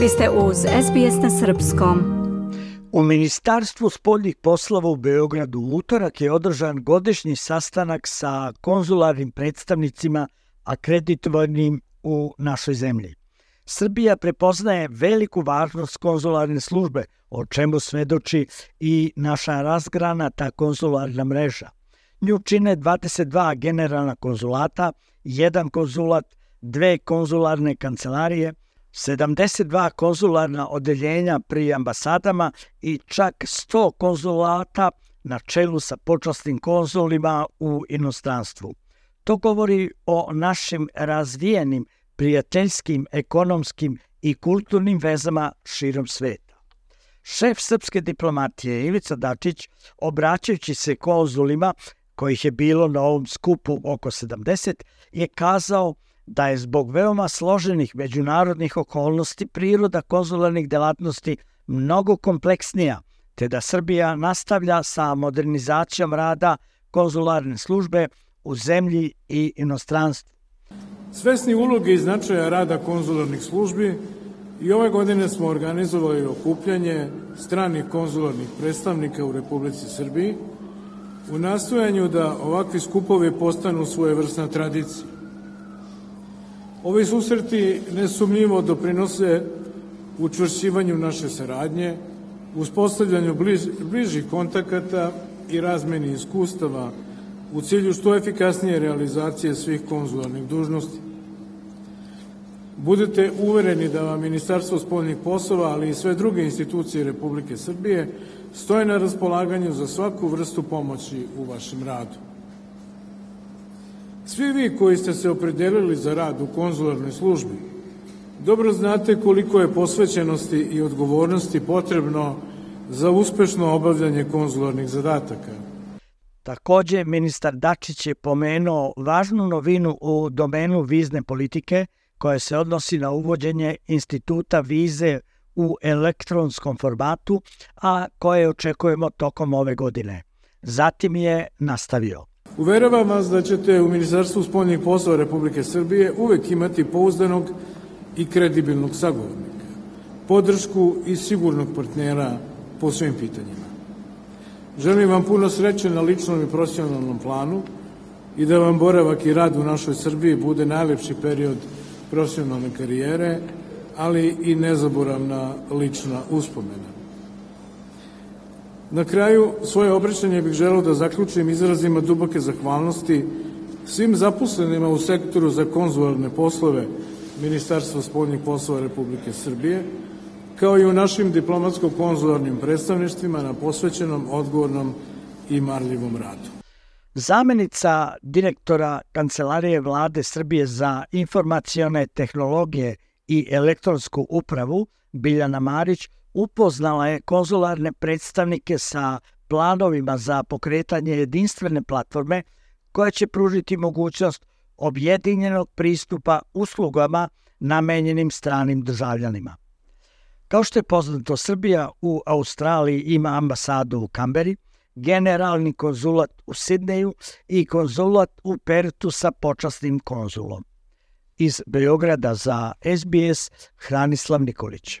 Vi ste uz SBS na Srpskom. U Ministarstvu spoljnih poslova u Beogradu utorak je održan godišnji sastanak sa konzularnim predstavnicima akreditovanim u našoj zemlji. Srbija prepoznaje veliku važnost konzularne službe, o čemu svedoči i naša razgranata konzularna mreža. Nju čine 22 generalna konzulata, jedan konzulat, dve konzularne kancelarije, 72 konzularna odeljenja pri ambasadama i čak 100 konzulata na čelu sa počasnim konzulima u inostranstvu. To govori o našim razvijenim prijateljskim, ekonomskim i kulturnim vezama širom sveta. Šef srpske diplomatije Ivica Dačić, obraćajući se konzulima, kojih je bilo na ovom skupu oko 70, je kazao da je zbog veoma složenih međunarodnih okolnosti priroda konzularnih delatnosti mnogo kompleksnija, te da Srbija nastavlja sa modernizacijom rada konzularne službe u zemlji i inostranstvu. Svesni uloge i značaja rada konzularnih službi i ove godine smo organizovali okupljanje stranih konzularnih predstavnika u Republici Srbiji u nastojanju da ovakvi skupovi postanu svojevrsna tradicija. Ovi susreti nesumnjivo doprinose učvršćivanju naše saradnje, uspostavljanju bliž, bližih kontakata i razmeni iskustava u cilju što efikasnije realizacije svih konzularnih dužnosti. Budete uvereni da vam Ministarstvo spoljnih poslova, ali i sve druge institucije Republike Srbije stoje na raspolaganju za svaku vrstu pomoći u vašem radu. Svi vi koji ste se opredelili za rad u konzularnoj službi, dobro znate koliko je posvećenosti i odgovornosti potrebno za uspešno obavljanje konzularnih zadataka. Takođe, ministar Dačić je pomenuo važnu novinu u domenu vizne politike koja se odnosi na uvođenje instituta vize u elektronskom formatu, a koje očekujemo tokom ove godine. Zatim je nastavio. Uveravam vas da ćete u Ministarstvu spoljnih poslova Republike Srbije uvek imati pouzdanog i kredibilnog sagovornika, podršku i sigurnog partnera po svim pitanjima. Želim vam puno sreće na ličnom i profesionalnom planu i da vam boravak i rad u našoj Srbiji bude najlepši period profesionalne karijere, ali i nezaboravna lična uspomena. Na kraju svoje obraćanje bih želeo da zaključim izrazima duboke zahvalnosti svim zaposlenima u sektoru za konzularne poslove Ministarstva spoljnih poslova Republike Srbije, kao i u našim diplomatsko-konzularnim predstavništvima na posvećenom, odgovornom i marljivom radu. Zamenica direktora Kancelarije vlade Srbije za informacione tehnologije i elektronsku upravu Biljana Marić upoznala je konzularne predstavnike sa planovima za pokretanje jedinstvene platforme koja će pružiti mogućnost objedinjenog pristupa uslugama namenjenim stranim državljanima. Kao što je poznato, Srbija u Australiji ima ambasadu u Kamberi, generalni konzulat u Sidneju i konzulat u Pertu sa počasnim konzulom. Iz Beograda za SBS Hranislav Nikolić.